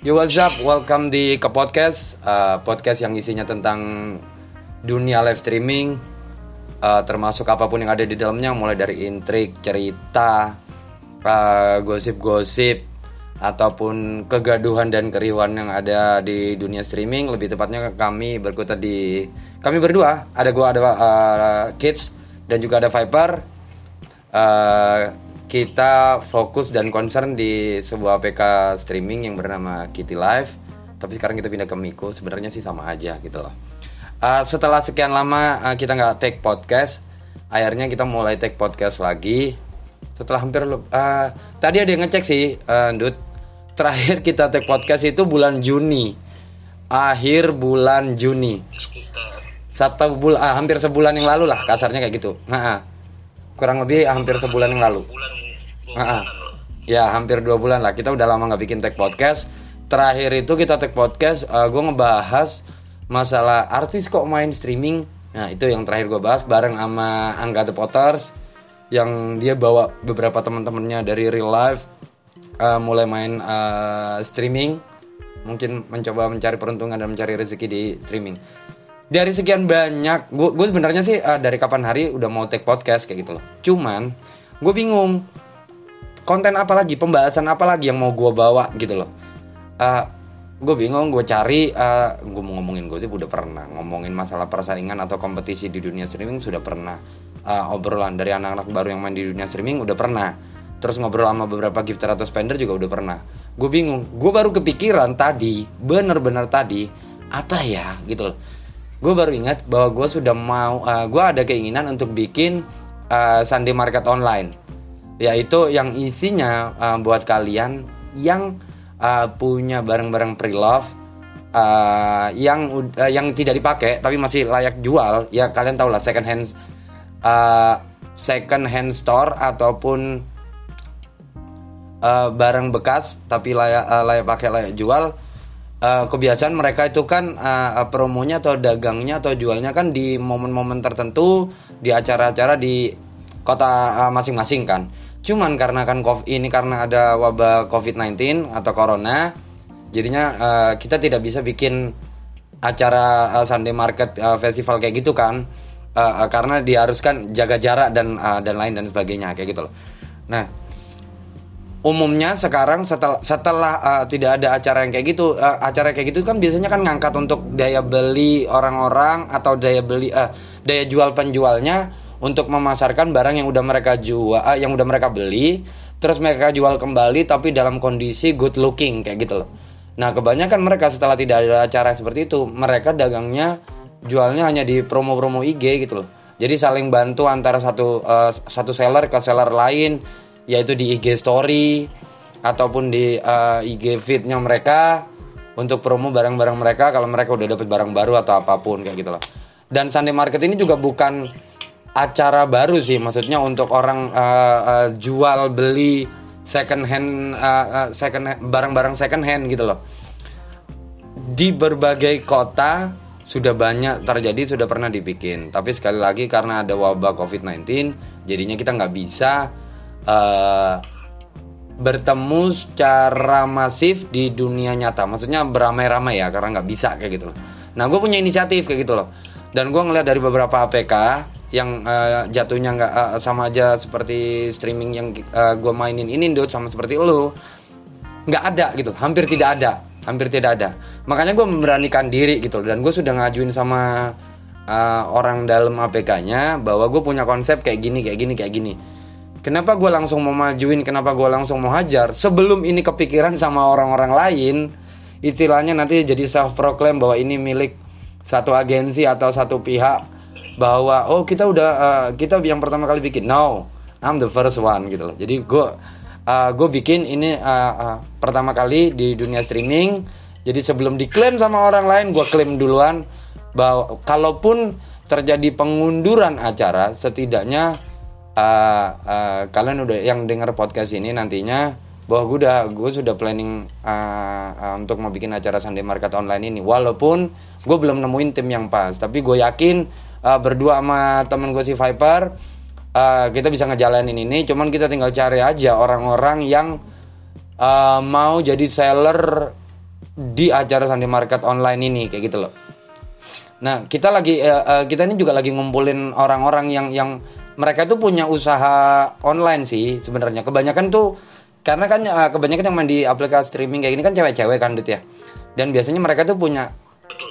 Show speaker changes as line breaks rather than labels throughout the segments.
Yo what's up, welcome di ke podcast uh, Podcast yang isinya tentang dunia live streaming. Uh, Termasuk apa pun yang ada di dalamnya Mulai dari intrik, cerita, uh, gosip-gosip Ataupun kegaduhan dan keriuhan yang ada di dunia streaming. Lebih tepatnya kami berkutat di Kami berdua, ada gua ada uh, Kids Dan juga ada Viper. Uh, kita fokus dan concern di sebuah APK streaming yang bernama Kitty Live tapi sekarang kita pindah ke Miko sebenarnya sih sama aja gitu loh. Uh, setelah sekian lama uh, kita nggak take podcast akhirnya kita mulai take podcast lagi. Setelah hampir uh, tadi ada yang ngecek sih uh, Dut. Terakhir kita take podcast itu bulan Juni. Akhir bulan Juni. Satu bulan uh, hampir sebulan yang lalu lah kasarnya kayak gitu. Nah, kurang lebih hampir sebulan yang lalu. Uh, ya hampir dua bulan lah. Kita udah lama nggak bikin tag podcast. Terakhir itu kita tag podcast uh, gue ngebahas masalah artis kok main streaming. Nah itu yang terakhir gue bahas bareng sama Angga The Potters yang dia bawa beberapa teman-temannya dari real life uh, mulai main uh, streaming. Mungkin mencoba mencari peruntungan dan mencari rezeki di streaming dari sekian banyak gue sebenarnya sih uh, dari kapan hari udah mau take podcast kayak gitu loh. Cuman gue bingung konten apa lagi pembahasan apa lagi yang mau gue bawa gitu loh. Uh, eh, gue bingung gue cari uh, eh, gue mau ngomongin gue sih udah pernah. Ngomongin masalah persaingan atau kompetisi di dunia streaming sudah pernah. Uh, obrolan dari anak-anak baru yang main di dunia streaming udah pernah. Terus ngobrol sama beberapa gifter atau spender juga udah pernah. Gue bingung gue baru kepikiran tadi bener-bener tadi apa ya gitu loh gue baru ingat bahwa gue sudah mau uh, gue ada keinginan untuk bikin uh, Sunday market online. Yaitu yang isinya uh, buat kalian yang uh, punya barang-barang pre-love uh, yang uh, yang tidak dipakai tapi masih layak jual ya kalian tahu lah second hand uh, second hand store ataupun uh, barang bekas tapi layak uh, layak pakai layak jual uh, kebiasaan mereka itu kan uh, promonya atau dagangnya atau jualnya kan di momen-momen tertentu di acara-acara di kota masing-masing uh, kan Cuman karena kan COVID ini karena ada wabah COVID-19 atau corona, jadinya uh, kita tidak bisa bikin acara uh, Sunday Market uh, Festival kayak gitu kan. Uh, uh, karena diharuskan jaga jarak dan uh, dan lain dan sebagainya kayak gitu loh. Nah, umumnya sekarang setelah setelah uh, tidak ada acara yang kayak gitu, uh, acara kayak gitu kan biasanya kan ngangkat untuk daya beli orang-orang atau daya beli uh, daya jual penjualnya untuk memasarkan barang yang udah mereka jual, uh, yang udah mereka beli, terus mereka jual kembali tapi dalam kondisi good looking kayak gitu loh. Nah, kebanyakan mereka setelah tidak ada acara seperti itu, mereka dagangnya jualnya hanya di promo-promo IG gitu loh. Jadi saling bantu antara satu uh, satu seller ke seller lain yaitu di IG story ataupun di uh, IG feednya mereka untuk promo barang-barang mereka kalau mereka udah dapat barang baru atau apa pun kayak gitu loh. Dan Sunday Market ini juga bukan acara baru sih maksudnya untuk orang uh, uh, jual beli second hand uh, uh, second barang-barang second hand gitu loh di berbagai kota sudah banyak terjadi sudah pernah dibikin tapi sekali lagi karena ada wabah covid-19 jadinya kita nggak bisa uh, bertemu secara masif di dunia nyata. Maksudnya beramai-ramai ya karena nggak bisa kayak gitu loh. Nah gue punya inisiatif kayak gitu loh. Dan gue ngeliat dari beberapa APK yang uh, jatuhnya nggak uh, sama aja seperti streaming yang uh, gue mainin ini dot sama seperti lo nggak ada gitu. Hampir tidak ada hampir tidak ada. Makanya gue memberanikan diri gitu dan gue sudah ngajuin sama uh, orang dalam APK-nya bahwa gue punya konsep kayak gini kayak gini kayak gini kenapa gue langsung mau majuin kenapa gue langsung mau hajar? Sebelum ini kepikiran sama orang-orang lain istilahnya nanti jadi self proclaim bahwa ini milik satu agensi atau satu pihak bahwa oh kita udah uh, kita yang pertama kali bikin. No I'm the first one gitu loh. Jadi gue uh, gue bikin ini uh, uh, pertama kali di dunia streaming. Jadi sebelum diklaim sama orang lain gue klaim duluan bahwa kalaupun terjadi pengunduran acara setidaknya uh, uh, kalian udah yang dengar podcast ini nantinya bahwa gue udah gue sudah planning uh, uh, untuk mau bikin acara Sunday Market online ini walaupun gue belum nemuin tim yang pas tapi gue yakin uh, berdua sama temen gue si Viper uh, kita bisa ngejalanin ini cuman kita tinggal cari aja orang-orang yang uh, mau jadi seller di acara Sunday Market online ini kayak gitu loh. Nah, kita lagi uh, uh, kita ini juga lagi ngumpulin orang-orang yang yang mereka tuh punya usaha online sih sebenarnya. Kebanyakan tuh karena kan uh, kebanyakan yang main di aplikasi streaming kayak gini kan cewek-cewek kan Dut ya. Dan biasanya mereka tuh punya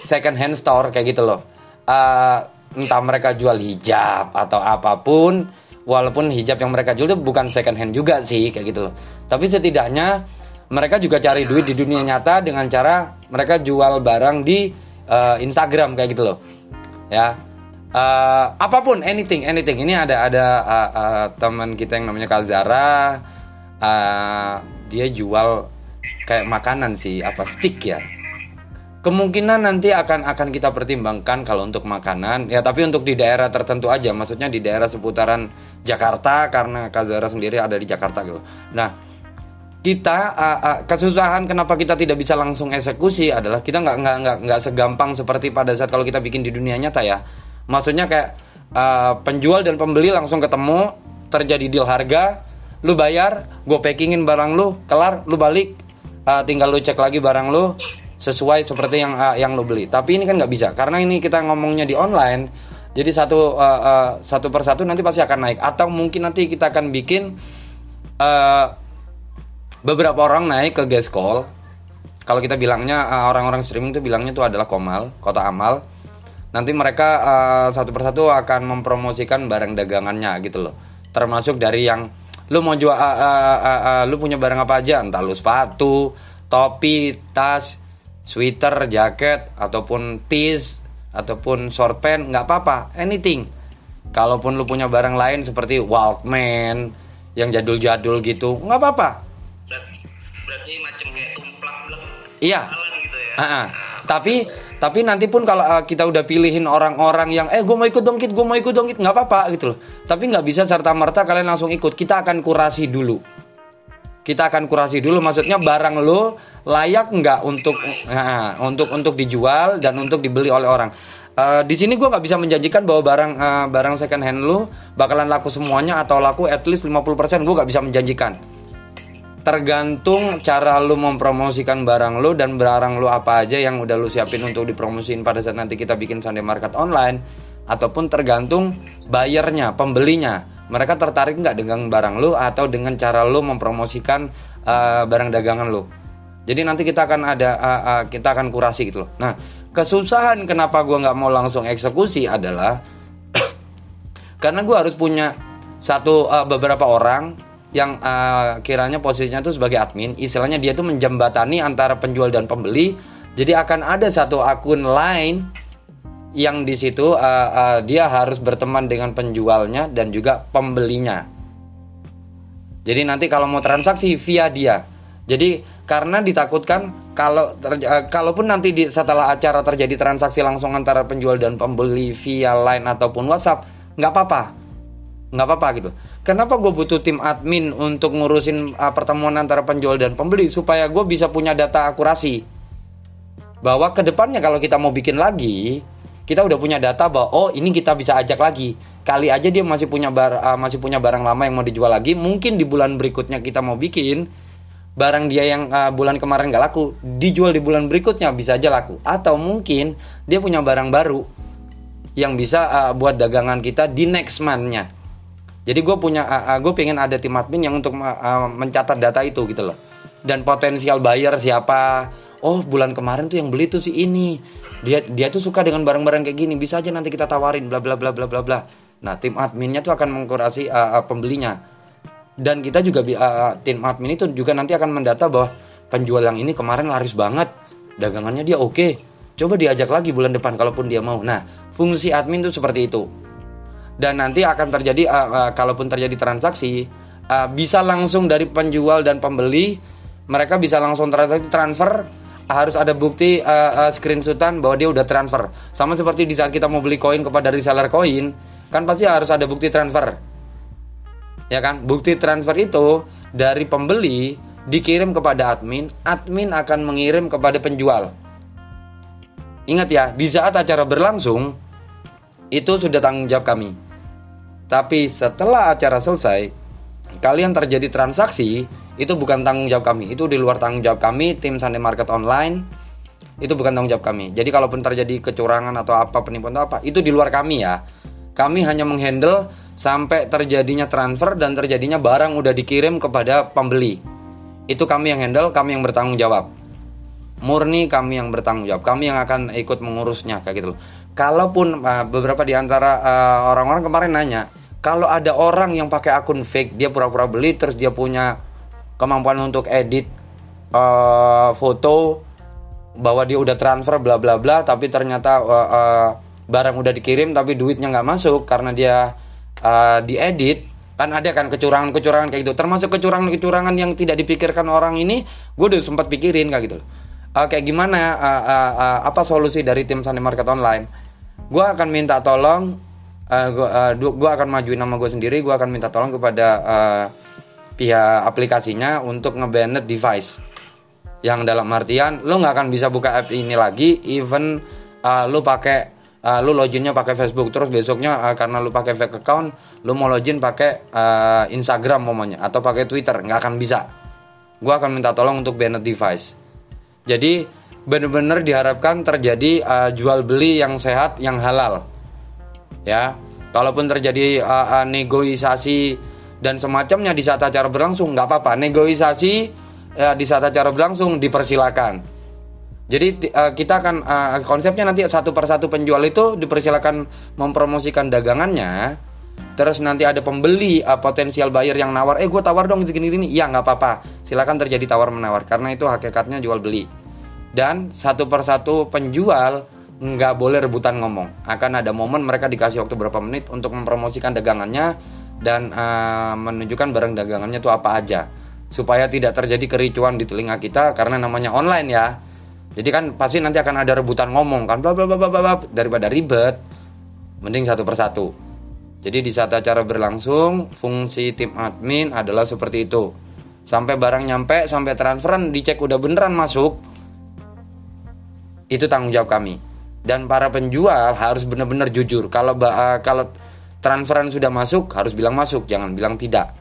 second hand store kayak gitu loh. Uh, entah mereka jual hijab atau apa pun, walaupun hijab yang mereka jual itu bukan second hand juga sih kayak gitu loh. Tapi setidaknya mereka juga cari duit di dunia nyata dengan cara mereka jual barang di uh, Instagram kayak gitu loh ya uh, apa pun anything anything. Ini ada ada uh, uh, teman kita yang namanya Kazara uh, dia jual kayak makanan sih apa stick ya. Kemungkinan nanti akan akan kita pertimbangkan kalau untuk makanan. Ya tapi untuk di daerah tertentu aja. Maksudnya di daerah seputaran Jakarta karena Kazara sendiri ada di Jakarta gitu. Nah kita uh, uh, kesusahan kenapa kita tidak bisa langsung eksekusi adalah kita nggak nggak nggak nggak segampang seperti pada saat kalau kita bikin di dunia nyata ya maksudnya kayak uh, penjual dan pembeli langsung ketemu terjadi deal harga lu bayar gue packingin barang lu kelar lu balik uh, tinggal lu cek lagi barang lu sesuai seperti yang uh, yang lu beli. Tapi ini kan nggak bisa karena ini kita ngomongnya di online jadi satu uh, uh, satu persatu nanti pasti akan naik. Atau mungkin nanti kita akan bikin uh, beberapa orang naik ke guest call. Kalau kita bilangnya orang-orang streaming itu bilangnya itu adalah komal kota amal nanti mereka uh, satu persatu akan mempromosikan barang dagangannya gitu loh. Termasuk dari yang lu mau jual uh, uh, uh, uh, lu punya barang apa aja? Entah lu sepatu topi tas sweater jaket ataupun tees ataupun short pants nggak apa-apa. Anything. Kalaupun lu punya barang lain seperti Walkman yang jadul-jadul gitu nggak apa-apa. Berarti macam kayak tumplak iya. gitu ya. Uh -uh. tapi tapi nanti pun kalau uh, kita udah pilihin orang-orang yang eh gue mau ikut dongkit gue mau ikut dongkit nggak apa-apa gitu loh. Tapi nggak bisa serta merta kalian langsung ikut. Kita akan kurasi dulu. Kita akan kurasi dulu maksudnya barang lo layak nggak untuk uh, untuk untuk dijual dan untuk dibeli oleh orang. Uh, di sini gue nggak bisa menjanjikan bahwa barang uh, barang second hand lo bakalan laku semuanya atau laku at least 50% gue nggak bisa menjanjikan tergantung cara lu mempromosikan barang lu dan barang lu apa aja yang udah lu siapin untuk dipromosiin pada saat nanti kita bikin Sunday Market online ataupun tergantung bayarnya, pembelinya. Mereka tertarik nggak dengan barang lu atau dengan cara lu mempromosikan uh, barang dagangan lu. Jadi nanti kita akan ada uh, uh, kita akan kurasi gitu loh. Nah, kesusahan kenapa gua nggak mau langsung eksekusi adalah karena gua harus punya satu uh, beberapa orang yang uh, kiranya posisinya tuh sebagai admin, istilahnya dia tuh menjembatani antara penjual dan pembeli. Jadi akan ada satu akun lain yang di situ uh, uh, dia harus berteman dengan penjualnya dan juga pembelinya. Jadi nanti kalau mau transaksi via dia. Jadi karena ditakutkan kalau ter, uh, kalaupun nanti di, setelah acara terjadi transaksi langsung antara penjual dan pembeli via line ataupun WhatsApp, nggak apa-apa, nggak apa-apa gitu Kenapa gue butuh tim admin untuk ngurusin uh, pertemuan antara penjual dan pembeli? Supaya gue bisa punya data akurasi. Bahwa ke depannya kalau kita mau bikin lagi kita udah punya data bahwa oh ini kita bisa ajak lagi. Kali aja dia masih punya bar uh, masih punya barang lama yang mau dijual lagi. Mungkin di bulan berikutnya kita mau bikin barang dia yang uh, bulan kemarin gak laku dijual di bulan berikutnya bisa aja laku. Atau mungkin dia punya barang baru yang bisa uh, buat dagangan kita di next month-nya jadi gue punya, gue pengen ada tim admin yang untuk mencatat data itu gitu loh. Dan potensial buyer siapa? Oh bulan kemarin tuh yang beli tuh si ini. Dia dia tuh suka dengan barang-barang kayak gini. Bisa aja nanti kita tawarin bla bla bla bla bla bla. Nah tim adminnya tuh akan mengkurasi uh, uh, pembelinya. Dan kita juga uh, tim admin itu juga nanti akan mendata bahwa penjual yang ini kemarin laris banget. Dagangannya dia oke. Okay. Coba diajak lagi bulan depan kalaupun dia mau. Nah fungsi admin tuh seperti itu dan nanti akan terjadi uh, uh, kalaupun terjadi transaksi uh, bisa langsung dari penjual dan pembeli mereka bisa langsung transaksi transfer. Harus ada bukti uh, uh, screenshotan bahwa dia udah transfer. Sama seperti di saat kita mau beli koin kepada reseller koin kan pasti harus ada bukti transfer. Ya kan? Bukti transfer itu dari pembeli dikirim kepada admin admin akan mengirim kepada penjual. Ingat ya di saat acara berlangsung itu sudah tanggung jawab kami tapi setelah acara selesai, kalian terjadi transaksi, itu bukan tanggung jawab kami. Itu di luar tanggung jawab kami, tim Sunday Market Online. itu bukan tanggung jawab kami. Jadi kalaupun terjadi kecurangan atau apa penipuan atau apa, itu di luar kami ya. Kami hanya menghandle sampai terjadinya transfer dan terjadinya barang udah dikirim kepada pembeli. Itu kami yang handle, kami yang bertanggung jawab. Murni kami yang bertanggung jawab, kami yang akan ikut mengurusnya kayak gitu loh. Kalaupun uh, beberapa di antara uh, orang-orang kemarin nanya, kalau ada orang yang pakai akun fake, dia pura-pura beli terus dia punya kemampuan untuk edit uh, foto bahwa dia udah transfer bla bla bla tapi ternyata uh, uh, barang udah dikirim tapi duitnya nggak masuk karena dia uh, diedit kan ada kan kecurangan-kecurangan kayak gitu. Termasuk kecurangan-kecurangan yang tidak dipikirkan orang ini gue udah sempat pikirin kayak gitu. Uh, kayak gimana uh, uh, uh, apa solusi dari tim Sunday Market Online? Gue akan minta tolong uh, gue uh, akan majuin nama gue sendiri gue akan minta tolong kepada uh, pihak aplikasinya untuk ngebanned device yang dalam artian lo nggak akan bisa buka app ini lagi even uh, lo pakai uh, lu loginnya pakai Facebook. Terus besoknya uh, karena lu pakai fake account lu mau login pakai uh, Instagram momennya atau pakai Twitter nggak akan bisa. Gua akan minta tolong untuk banned device. Jadi benar-benar diharapkan terjadi uh, jual beli yang sehat yang halal ya kalaupun terjadi uh, uh, negosiasi dan semacamnya di saat acara berlangsung nggak apa-apa negosiasi uh, di saat acara berlangsung dipersilakan jadi uh, kita akan uh, konsepnya nanti satu persatu penjual itu dipersilakan mempromosikan dagangannya. Terus nanti ada pembeli uh, potensial buyer yang nawar, eh gue tawar dong segini gini. Ya nggak apa-apa, silakan terjadi tawar menawar karena itu hakikatnya jual beli. Dan satu persatu penjual nggak boleh rebutan ngomong. Akan ada momen mereka dikasih waktu berapa menit untuk mempromosikan dagangannya dan uh, menunjukkan barang dagangannya itu apa aja supaya tidak terjadi kericuan di telinga kita karena namanya online ya jadi kan pasti nanti akan ada rebutan ngomong kan bla bla bla bla bla daripada ribet. Mending satu persatu. Jadi di saat acara berlangsung, fungsi tim admin adalah seperti itu. Sampai barang nyampe, sampai transferan dicek udah beneran masuk. Itu tanggung jawab kami. Dan para penjual harus benar-benar jujur. Kalau uh, kalau transferan sudah masuk, harus bilang masuk, jangan bilang tidak.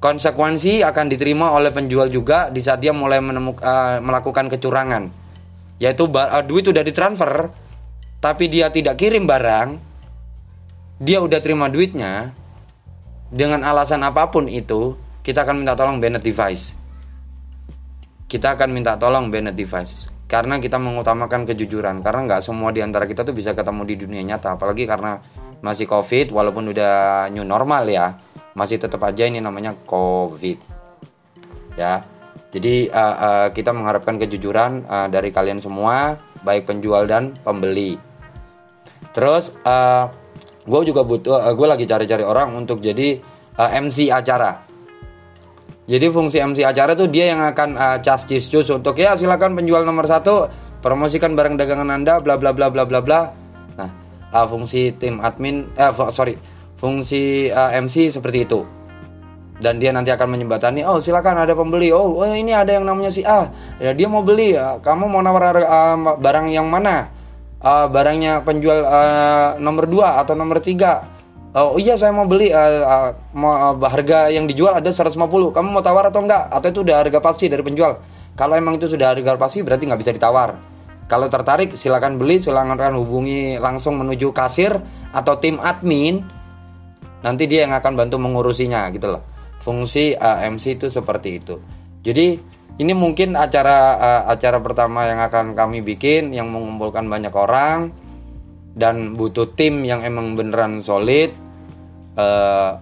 Konsekuensi akan diterima oleh penjual juga di saat dia mulai menemuk, uh, melakukan kecurangan. Yaitu uh, duit udah ditransfer tapi dia tidak kirim barang dia udah terima duitnya dengan alasan apa pun itu kita akan minta tolong banned device. Kita akan minta tolong banned device karena kita mengutamakan kejujuran. Karena nggak semua di antara kita tuh bisa ketemu di dunia nyata. Apalagi karena masih covid walaupun udah new normal ya masih tetap aja ini namanya COVID. Ya. Jadi uh, uh, kita mengharapkan kejujuran uh, dari kalian semua baik penjual dan pembeli. Terus uh, gue juga butuh uh, gue lagi cari-cari orang untuk jadi uh, MC acara jadi fungsi MC acara tuh dia yang akan uh, cas cus untuk ya silakan penjual nomor satu promosikan barang dagangan anda bla bla bla bla bla bla. Nah uh, fungsi tim admin eh sorry fungsi uh, MC seperti itu. Dan dia nanti akan menyembatani oh silakan ada pembeli. Oh, oh ini ada yang namanya si A. Ya dia mau beli uh, kamu mau nawar uh, barang yang mana? Uh, barangnya penjual uh, nomor 2 atau nomor 3 Oh iya saya mau beli uh, uh, harga yang dijual ada 150 kamu mau tawar atau enggak? Atau itu udah harga pasti dari penjual? Kalau emang itu sudah harga pasti berarti nggak bisa ditawar. Kalau tertarik silakan beli silakan hubungi langsung menuju kasir atau tim admin. Nanti dia yang akan bantu mengurusinya gitu loh. Fungsi uh, MC itu seperti itu. Jadi ini mungkin acara uh, acara pertama yang akan kami bikin yang mengumpulkan banyak orang dan butuh tim yang emang beneran solid. Uh,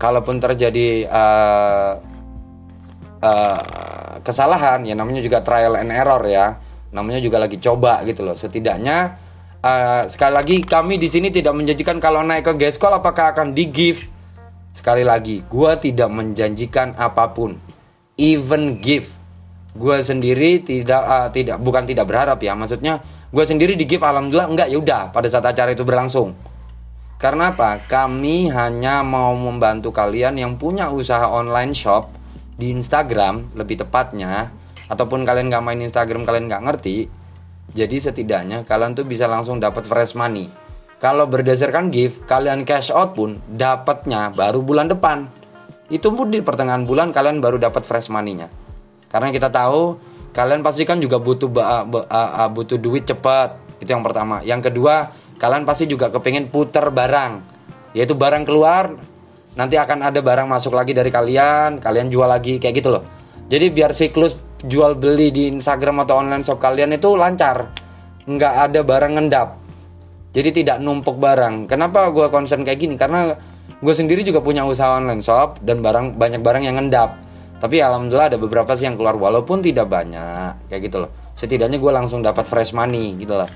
kalaupun terjadi uh, uh, kesalahan ya namanya juga trial and error ya. Namanya juga lagi coba gitu loh. Setidaknya uh, sekali lagi kami di sini tidak menjanjikan kalau naik ke Geskol apakah akan di give. Sekali lagi, gue tidak menjanjikan apa pun, even give. Gue sendiri tidak uh, tidak bukan tidak berharap ya, maksudnya gue sendiri di give alhamdulillah enggak ya udah pada saat acara itu berlangsung. Karena apa? Kami hanya mau membantu kalian yang punya usaha online shop di Instagram lebih tepatnya ataupun kalian nggak main Instagram kalian nggak ngerti jadi setidaknya kalian tuh bisa langsung dapat fresh money. Kalau berdasarkan gift, kalian cash out pun dapatnya baru bulan depan. Itu pun di pertengahan bulan kalian baru dapat fresh money-nya. Karena kita tahu kalian pasti kan juga butuh ba- ba- uh, uh, butuh duit cepat. Itu yang pertama. Yang kedua kalian pasti juga kepengen puter barang. Yaitu barang keluar nanti akan ada barang masuk lagi dari kalian. Kalian jual lagi kayak gitu loh. Jadi biar siklus jual beli di Instagram atau online shop kalian itu lancar. Nggak ada barang ngendap. Jadi tidak numpuk barang. Kenapa gue concern kayak gini? Karena gue sendiri juga punya usaha online shop dan barang banyak barang yang ngendap tapi alhamdulillah ada beberapa sih yang keluar walaupun tidak banyak kayak gitu loh. Setidaknya gue langsung dapat fresh money gitu loh.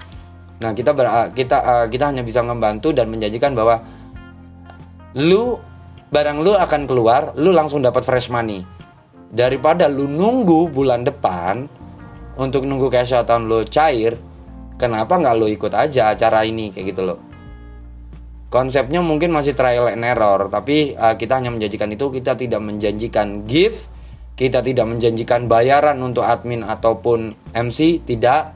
Nah kita ber, kita uh, kita hanya bisa membantu dan menjanjikan bahwa lu barang lu akan keluar lu langsung dapat fresh money. Daripada lu nunggu bulan depan untuk nunggu cash outan lu cair kenapa nggak lu ikut aja acara ini kayak gitu loh. Konsepnya mungkin masih trial and error tapi uh, kita hanya menjanjikan itu kita tidak menjanjikan gift kita tidak menjanjikan bayaran untuk admin ataupun MC tidak.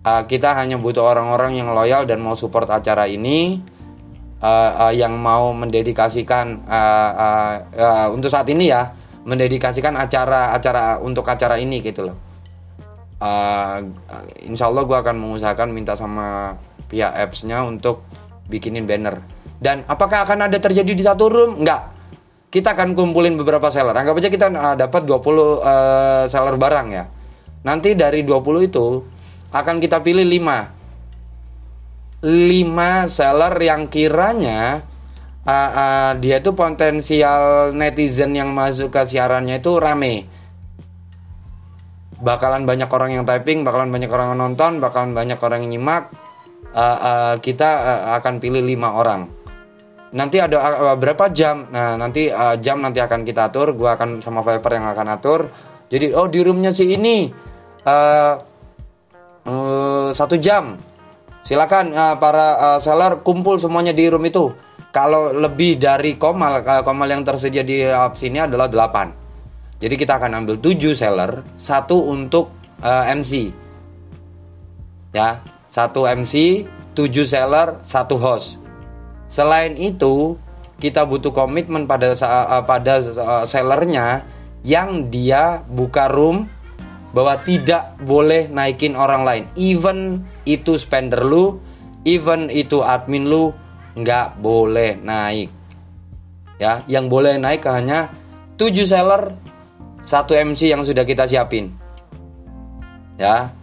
Uh, kita hanya butuh orang-orang yang loyal dan mau support acara ini uh, uh, yang mau mendedikasikan uh, uh, uh, untuk saat ini ya mendedikasikan acara-acara untuk acara ini gitu loh. Uh, insya Allah gue akan mengusahakan minta sama pihak apps-nya untuk bikinin banner. Dan apakah akan ada terjadi di satu room? Enggak kita akan kumpulin beberapa seller. Anggap aja kita uh, dapat 20 uh, seller barang ya. Nanti dari 20 itu akan kita pilih 5. 5 seller yang kiranya uh, uh, dia itu potensial netizen yang masuk ke siarannya itu rame. Bakalan banyak orang yang typing, bakalan banyak orang yang nonton, bakalan banyak orang yang nyimak. Uh, uh, kita uh, akan pilih 5 orang nanti ada uh, berapa jam? Nah nanti uh, jam nanti akan kita atur. Gua akan sama Viper yang akan atur. Jadi oh di roomnya si ini. Uh, uh, satu jam. Silakan uh, para uh, seller kumpul semuanya di room itu. Kalau lebih dari komal komal yang tersedia di uh, sini adalah 8 jadi kita akan ambil 7 seller. Satu untuk uh, MC ya satu MC 7 seller satu host Selain itu, kita butuh komitmen pada uh, pada uh, sellernya yang dia buka room bahwa tidak boleh naikin orang lain. Even itu spender lu, even itu admin lu nggak boleh naik. Ya, yang boleh naik hanya 7 seller, satu MC yang sudah kita siapin. Ya.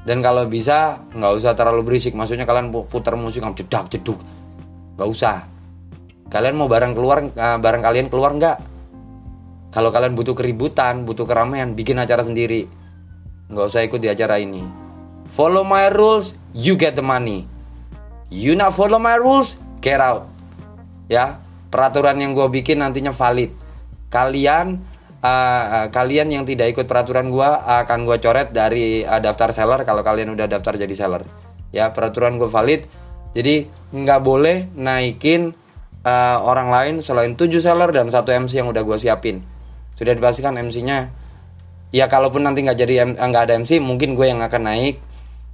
Dan kalau bisa nggak usah terlalu berisik, maksudnya kalian putar musik yang jedak jeduk Gak usah. Kalian mau barang keluar, uh, barang kalian keluar nggak? Kalau kalian butuh keributan, butuh keramaian, bikin acara sendiri. Nggak usah ikut di acara ini. Follow my rules, you get the money. You not follow my rules, get out. Ya, peraturan yang gue bikin nantinya valid. Kalian uh, kalian yang tidak ikut peraturan gue akan gue coret dari uh, daftar seller kalau kalian udah daftar jadi seller. Ya, peraturan gue valid jadi nggak boleh naikin uh, orang lain selain 7 seller dan satu MC yang udah gue siapin. Sudah dipastikan MC-nya. Ya kalaupun nanti nggak jadi nggak ada MC, mungkin gue yang akan naik.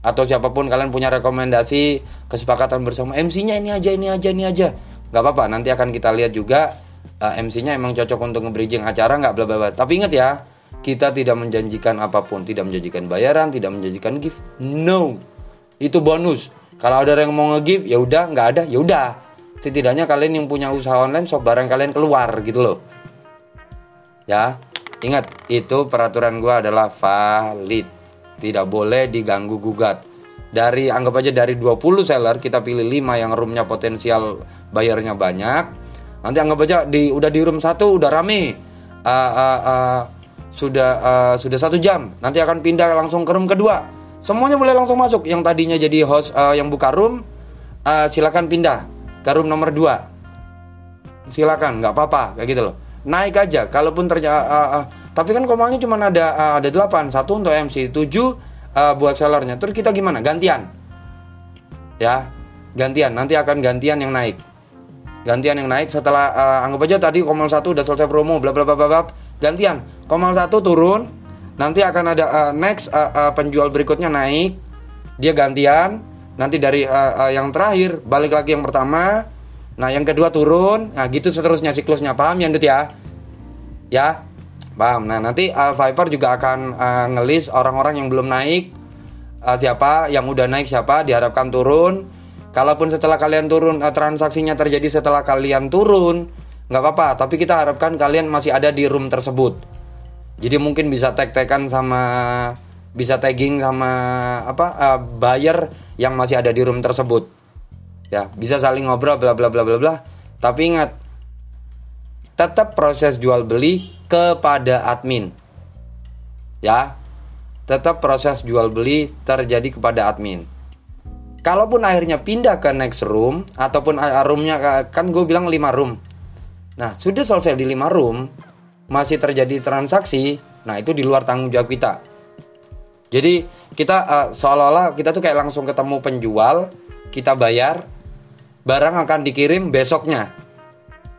Atau siapa pun kalian punya rekomendasi kesepakatan bersama MC-nya ini aja ini aja ini aja. Nggak apa-apa nanti akan kita lihat juga uh, eh, MC-nya emang cocok untuk nge-bridging acara nggak bla bla bla. Tapi ingat ya kita tidak menjanjikan apa pun. Tidak menjanjikan bayaran tidak menjanjikan gift. No. Itu bonus kalau ada yang mau nge-give ya udah, nggak ada ya udah. Setidaknya kalian yang punya usaha online sok barang kalian keluar gitu loh. Ya, ingat itu peraturan gua adalah valid. Tidak boleh diganggu gugat. Dari anggap aja dari 20 seller kita pilih 5 yang roomnya potensial bayarnya banyak. Nanti anggap aja di udah di room satu udah rame. Uh, uh, uh, sudah uh, sudah satu jam. Nanti akan pindah langsung ke room kedua Semuanya boleh langsung masuk. Yang tadinya jadi host uh, yang buka room, uh, silakan pindah ke room nomor 2. Silakan, nggak apa-apa, kayak gitu loh. Naik aja, kalaupun ternyata. Uh, uh, tapi kan komalnya cuma ada uh, ada 8, satu untuk MC, 7 uh, buat sellernya. Terus kita gimana? Gantian. Ya, gantian. Nanti akan gantian yang naik. Gantian yang naik setelah uh, anggap aja tadi komal satu udah selesai promo, bla bla bla bla. Gantian. Komal satu turun, nanti akan ada uh, next uh, uh, penjual berikutnya naik dia gantian. Nanti dari uh, uh, yang terakhir balik lagi yang pertama. Nah yang kedua turun. Nah gitu seterusnya siklusnya. Paham ya Dut ya? Ya? Paham. Nah, nanti uh, Viper juga akan uh, ngelis orang-orang yang belum naik. Uh, siapa, yang udah naik siapa, diharapkan turun. Kalaupun setelah kalian turun uh, transaksinya terjadi setelah kalian turun, nggak apa-apa. Tapi kita harapkan kalian masih ada di room tersebut. Jadi mungkin bisa tag-tagan sama bisa tagging sama apa uh, buyer yang masih ada di room tersebut. Ya, bisa saling ngobrol bla bla bla bla bla. Tapi ingat, tetap proses jual beli kepada admin. Ya, tetap proses jual beli terjadi kepada admin. Kalaupun akhirnya pindah ke next room ataupun roomnya kan gue bilang 5 room. Nah, sudah selesai di 5 room, masih terjadi transaksi, nah itu di luar tanggung jawab kita. Jadi kita uh, seolah-olah kita tuh kayak langsung ketemu penjual, kita bayar, barang akan dikirim besoknya.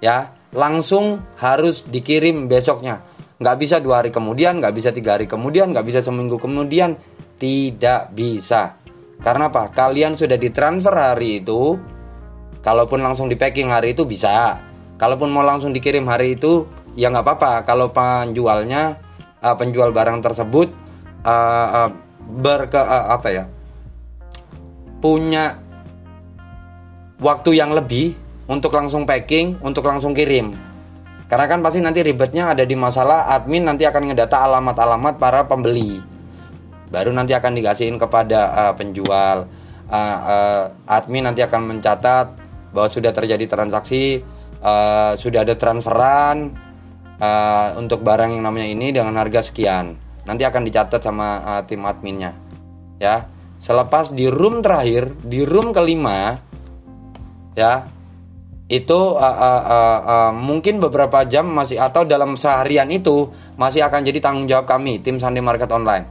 Ya, langsung harus dikirim besoknya nggak bisa dua hari kemudian, nggak bisa tiga hari kemudian, nggak bisa seminggu kemudian, tidak bisa. Karena apa? Kalian sudah ditransfer hari itu, kalaupun langsung di packing hari itu bisa. Kalaupun mau langsung dikirim hari itu, ya nggak apa-apa. Kalau penjualnya, uh, penjual barang tersebut uh, uh, berke uh, apa ya, punya waktu yang lebih untuk langsung packing, untuk langsung kirim. Karena kan pasti nanti ribetnya ada di masalah admin nanti akan ngedata alamat-alamat para pembeli. Baru nanti akan dikasihin kepada uh, penjual. Uh, uh, admin nanti akan mencatat bahwa sudah terjadi transaksi, uh, sudah ada transferan uh, untuk barang yang namanya ini dengan harga sekian. Nanti akan dicatat sama uh, tim adminnya. Ya. Selepas di room terakhir, di room kelima ya itu uh, uh, uh, uh, mungkin beberapa jam masih atau dalam seharian itu masih akan jadi tanggung jawab kami tim Sunday Market Online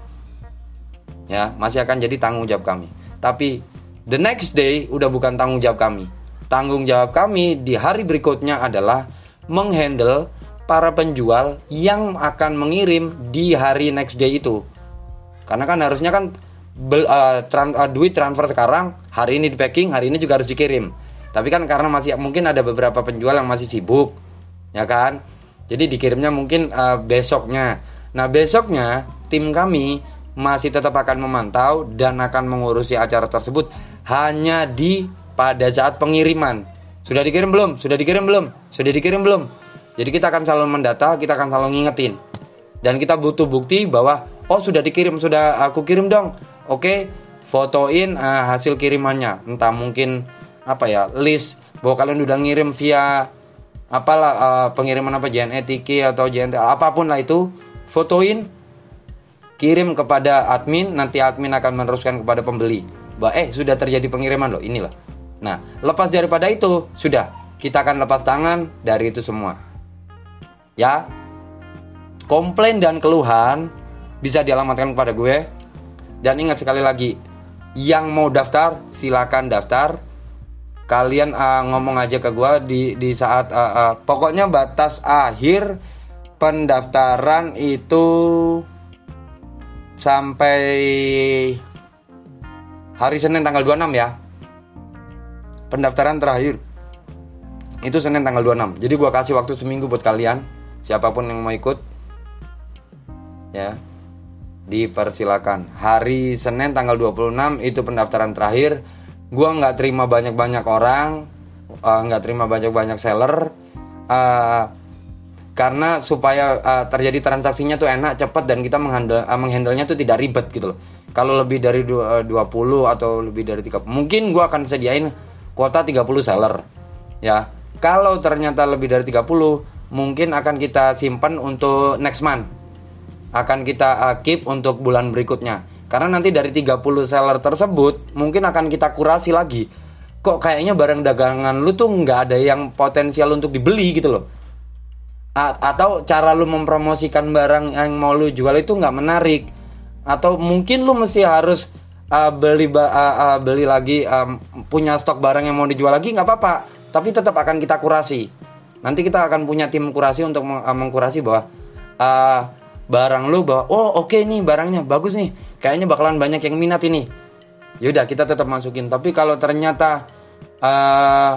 ya masih akan jadi tanggung jawab kami tapi the next day udah bukan tanggung jawab kami tanggung jawab kami di hari berikutnya adalah menghandle para penjual yang akan mengirim di hari next day itu karena kan harusnya kan bel, uh, tran, uh, duit transfer sekarang hari ini di packing hari ini juga harus dikirim tapi kan karena masih mungkin ada beberapa penjual yang masih sibuk, ya kan? Jadi dikirimnya mungkin uh, besoknya. Nah besoknya tim kami masih tetap akan memantau dan akan mengurusi acara tersebut hanya di pada saat pengiriman. Sudah dikirim belum? Sudah dikirim belum? Sudah dikirim belum? Jadi kita akan selalu mendata, kita akan selalu ngingetin. Dan kita butuh bukti bahwa oh sudah dikirim, sudah aku kirim dong. Oke, fotoin uh, hasil kirimannya. Entah mungkin apa ya list bahwa kalian udah ngirim via apalah uh, pengiriman apa JNE Tiki atau JNT apa pun lah itu fotoin kirim kepada admin nanti admin akan meneruskan kepada pembeli bahwa eh sudah terjadi pengiriman loh inilah nah lepas daripada itu sudah kita akan lepas tangan dari itu semua ya. Komplain dan keluhan bisa dialamatkan kepada gue. Dan ingat sekali lagi yang mau daftar silakan daftar. Kalian uh, ngomong aja ke gue di di saat uh, uh, pokoknya batas akhir pendaftaran itu sampai hari Senin tanggal 26 ya. Pendaftaran terakhir. Itu Senin tanggal 26. Jadi gua kasih waktu seminggu buat kalian siapa pun yang mau ikut. Ya. Dipersilakan. Hari Senin tanggal 26 itu pendaftaran terakhir gue nggak terima banyak-banyak orang eh, nggak uh, terima banyak-banyak seller uh, karena supaya uh, terjadi transaksinya tuh enak cepat dan kita menghandle uh, menghandlenya tuh tidak ribet gitu loh kalau lebih dari 20 atau lebih dari 30 mungkin gue akan sediain kuota 30 seller ya kalau ternyata lebih dari 30 mungkin akan kita simpan untuk next month akan kita keep untuk bulan berikutnya karena nanti dari 30 seller tersebut mungkin akan kita kurasi lagi. Kok kayaknya barang dagangan lu tuh nggak ada yang potensial untuk dibeli gitu loh. A atau cara lu mempromosikan barang yang mau lu jual itu nggak menarik. Atau mungkin lu mesti harus uh, beli uh, uh, beli lagi um, punya stok barang yang mau dijual lagi nggak apa-apa. Tapi tetap akan kita kurasi. Nanti kita akan punya tim kurasi untuk meng uh, mengkurasi bahwa uh, barang lu bahwa oh oke okay nih barangnya bagus nih. Kayaknya bakalan banyak yang minat ini. Yaudah kita tetap masukin. Tapi kalau ternyata uh,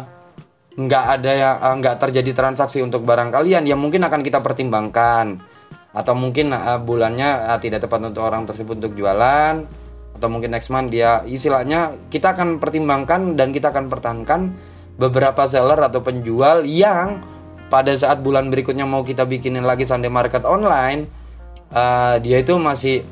nggak ada ya uh, nggak terjadi transaksi untuk barang kalian ya mungkin akan kita pertimbangkan. Atau mungkin uh, bulannya uh, tidak tepat untuk orang tersebut untuk jualan. Atau mungkin next month dia istilahnya kita akan pertimbangkan dan kita akan pertahankan beberapa seller atau penjual yang pada saat bulan berikutnya mau kita bikinin lagi Sunday market online uh, dia itu masih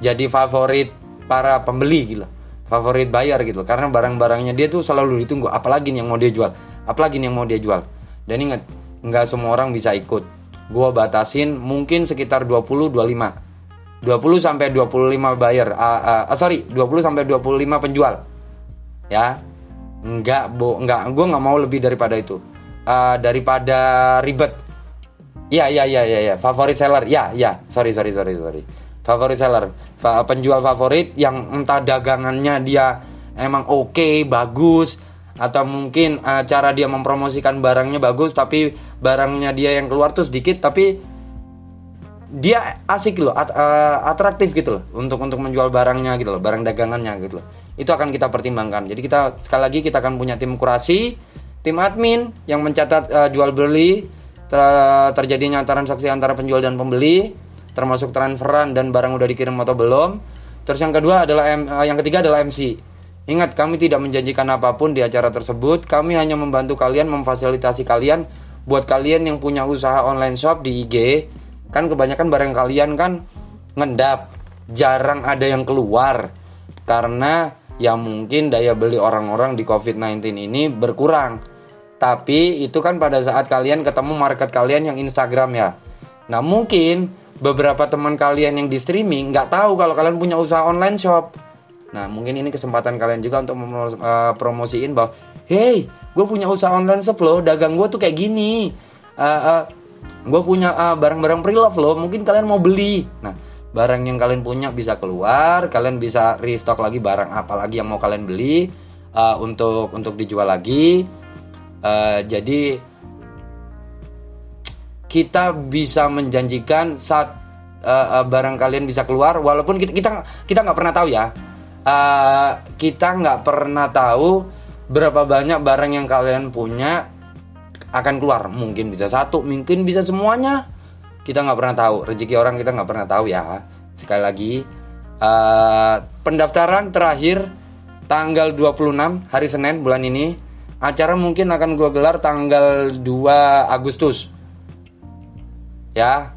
jadi favorit para pembeli gitu favorit buyer gitu. Karena barang-barangnya dia tuh selalu ditunggu apalagi yang mau dia jual apalagi yang mau dia jual. Dan ingat nggak semua orang bisa ikut. Gue batasin mungkin sekitar 20 25 20 sampai 25 buyer uh, uh, sorry 20 sampai 25 penjual. Ya nggak bo nggak gue nggak mau lebih daripada itu uh, daripada ribet. Ya ya ya ya ya favorit seller. Ya ya sorry sorry sorry sorry. Favorit seller. Fa penjual favorit yang entah dagangannya dia emang oke okay, bagus atau mungkin uh, cara dia mempromosikan barangnya bagus tapi barangnya dia yang keluar tuh sedikit tapi dia asik loh at, uh, atraktif gitu loh untuk untuk menjual barangnya gitu loh barang dagangannya gitu loh. Itu akan kita pertimbangkan. Jadi kita sekali lagi kita akan punya tim kurasi tim admin yang mencatat uh, jual beli ter terjadinya transaksi antara penjual dan pembeli termasuk transferan dan barang udah dikirim atau belum terus yang kedua adalah M, uh, yang ketiga adalah MC Ingat, kami tidak menjanjikan apa pun di acara tersebut. Kami hanya membantu kalian, memfasilitasi kalian buat kalian yang punya usaha online shop di IG. Kan kebanyakan barang kalian kan ngendap, jarang ada yang keluar karena ya mungkin daya beli orang-orang di COVID-19 ini berkurang. Tapi itu kan pada saat kalian ketemu market kalian yang Instagram ya. Nah mungkin beberapa teman kalian yang di streaming nggak tahu kalau kalian punya usaha online shop Nah, mungkin ini kesempatan kalian juga untuk mempromosiin uh, bahwa, hey, gue punya usaha online shop loh, dagang gue tuh kayak gini. Uh, uh, gue punya uh, barang-barang pre-love loh, mungkin kalian mau beli. Nah, barang yang kalian punya bisa keluar, kalian bisa restock lagi barang apa lagi yang mau kalian beli uh, untuk untuk dijual lagi. Uh, jadi kita bisa menjanjikan saat uh, uh, barang kalian bisa keluar, walaupun kita kita kita nggak pernah tahu ya. Uh, kita nggak pernah tahu berapa banyak barang yang kalian punya akan keluar. Mungkin bisa satu mungkin bisa semuanya. Kita nggak pernah tahu rezeki orang kita nggak pernah tahu ya. Sekali lagi uh, pendaftaran terakhir tanggal 26 hari Senin bulan ini acara mungkin akan gue gelar tanggal 2 Agustus ya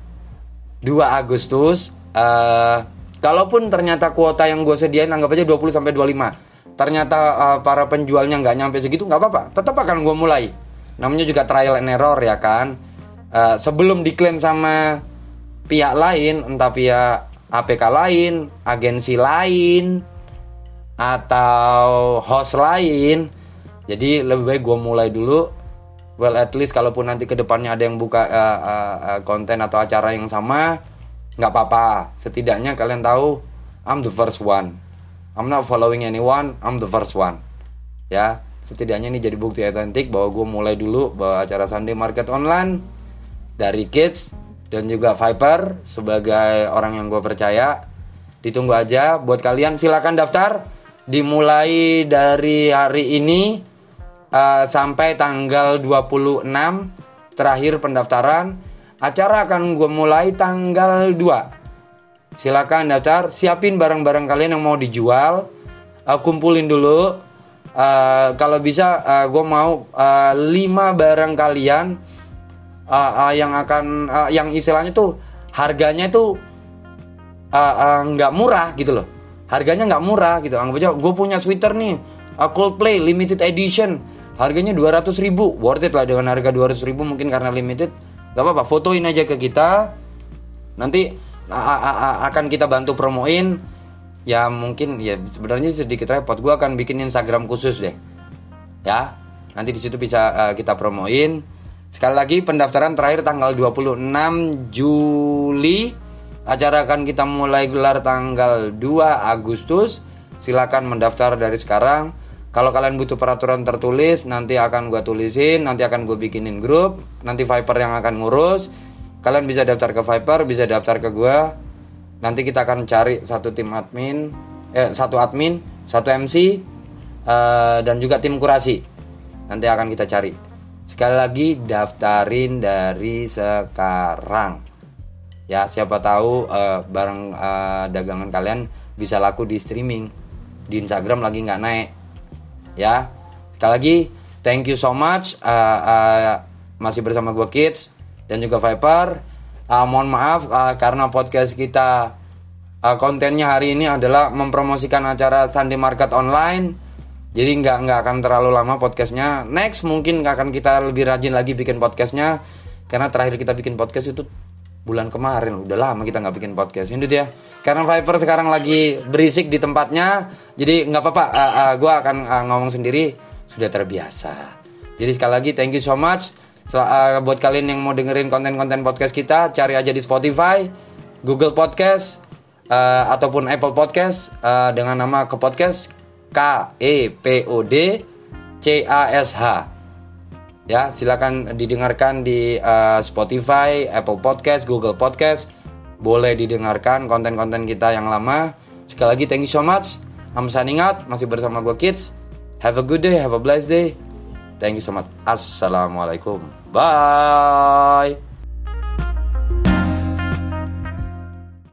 2 Agustus uh, Kalaupun ternyata kuota yang gue sediain anggap aja 20 sampai 25. Ternyata uh, para penjualnya nggak nyampe segitu nggak apa-apa. Tetap akan gue mulai. Namanya juga trial and error ya kan. Uh, sebelum diklaim sama pihak lain, entah pihak APK lain, agensi lain, atau host lain. Jadi lebih baik gue mulai dulu. Well at least kalaupun nanti ke depannya ada yang buka uh, uh, uh, konten atau acara yang sama, nggak apa-apa. Setidaknya kalian tahu I'm the first one. I'm not following anyone I'm the first one. Ya setidaknya ini jadi bukti otentik bahwa gue mulai dulu bahwa acara Sunday Market Online dari Kids dan juga Viper sebagai orang yang gue percaya. Ditunggu aja. Buat kalian silakan daftar. Dimulai dari hari ini uh, sampai tanggal 26 terakhir pendaftaran. Acara akan gue mulai tanggal 2 Silakan daftar Siapin barang-barang kalian yang mau dijual. Uh, Kumpulin dulu. Uh, Kalau bisa uh, gue mau uh, 5 barang kalian uh, uh, Yang akan uh, Yang istilahnya tuh Harganya tuh nggak uh, uh, murah gitu loh. Harganya nggak murah gitu. Anggap aja gue punya sweater nih uh, Coldplay limited edition Harganya 200 ribu Worth it lah dengan harga 200 ribu Mungkin karena limited Gak apa-apa, fotoin aja ke kita. Nanti akan kita bantu promoin. Ya mungkin ya sebenarnya sedikit repot. Gue akan bikin Instagram khusus deh. Ya, nanti di situ bisa uh, kita promoin. Sekali lagi pendaftaran terakhir tanggal 26 Juli. Acara akan kita mulai gelar tanggal 2 Agustus. Silakan mendaftar dari sekarang. Kalau kalian butuh peraturan tertulis, nanti akan gue tulisin, nanti akan gue bikinin grup, nanti Viper yang akan ngurus. Kalian bisa daftar ke Viper, bisa daftar ke gue. Nanti kita akan cari satu tim admin, eh satu admin, satu MC, uh, eh, dan juga tim kurasi. Nanti akan kita cari. Sekali lagi daftarin dari sekarang. ya siapa tahu uh, barang uh, dagangan kalian bisa laku di streaming di Instagram lagi nggak naik ya. Sekali lagi thank you so much uh, uh, masih bersama gue kids dan juga Viper. Uh, mohon maaf uh, karena podcast kita uh, kontennya hari ini adalah mempromosikan acara Sunday Market Online. Jadi nggak nggak akan terlalu lama podcastnya. Next mungkin akan kita lebih rajin lagi bikin podcastnya. Karena terakhir kita bikin podcast itu bulan kemarin udah lama kita nggak bikin podcast. Ini dia. Karena Viper sekarang lagi berisik di tempatnya. Jadi nggak apa-apa uh, uh, gue akan uh, ngomong sendiri. Sudah terbiasa. Jadi sekali lagi thank you so much. Sel uh, buat kalian yang mau dengerin konten-konten podcast kita cari aja di Spotify Google Podcast uh, ataupun Apple Podcast uh, dengan nama ke podcast K E P O D C A S H ya silakan didengarkan di uh, Spotify, Apple Podcast, Google Podcast. Boleh didengarkan konten-konten kita yang lama. Sekali lagi thank you so much. I'm signing out masih bersama gue Kids. Have a good day, have a blessed day. Thank you so much. Assalamualaikum. Bye.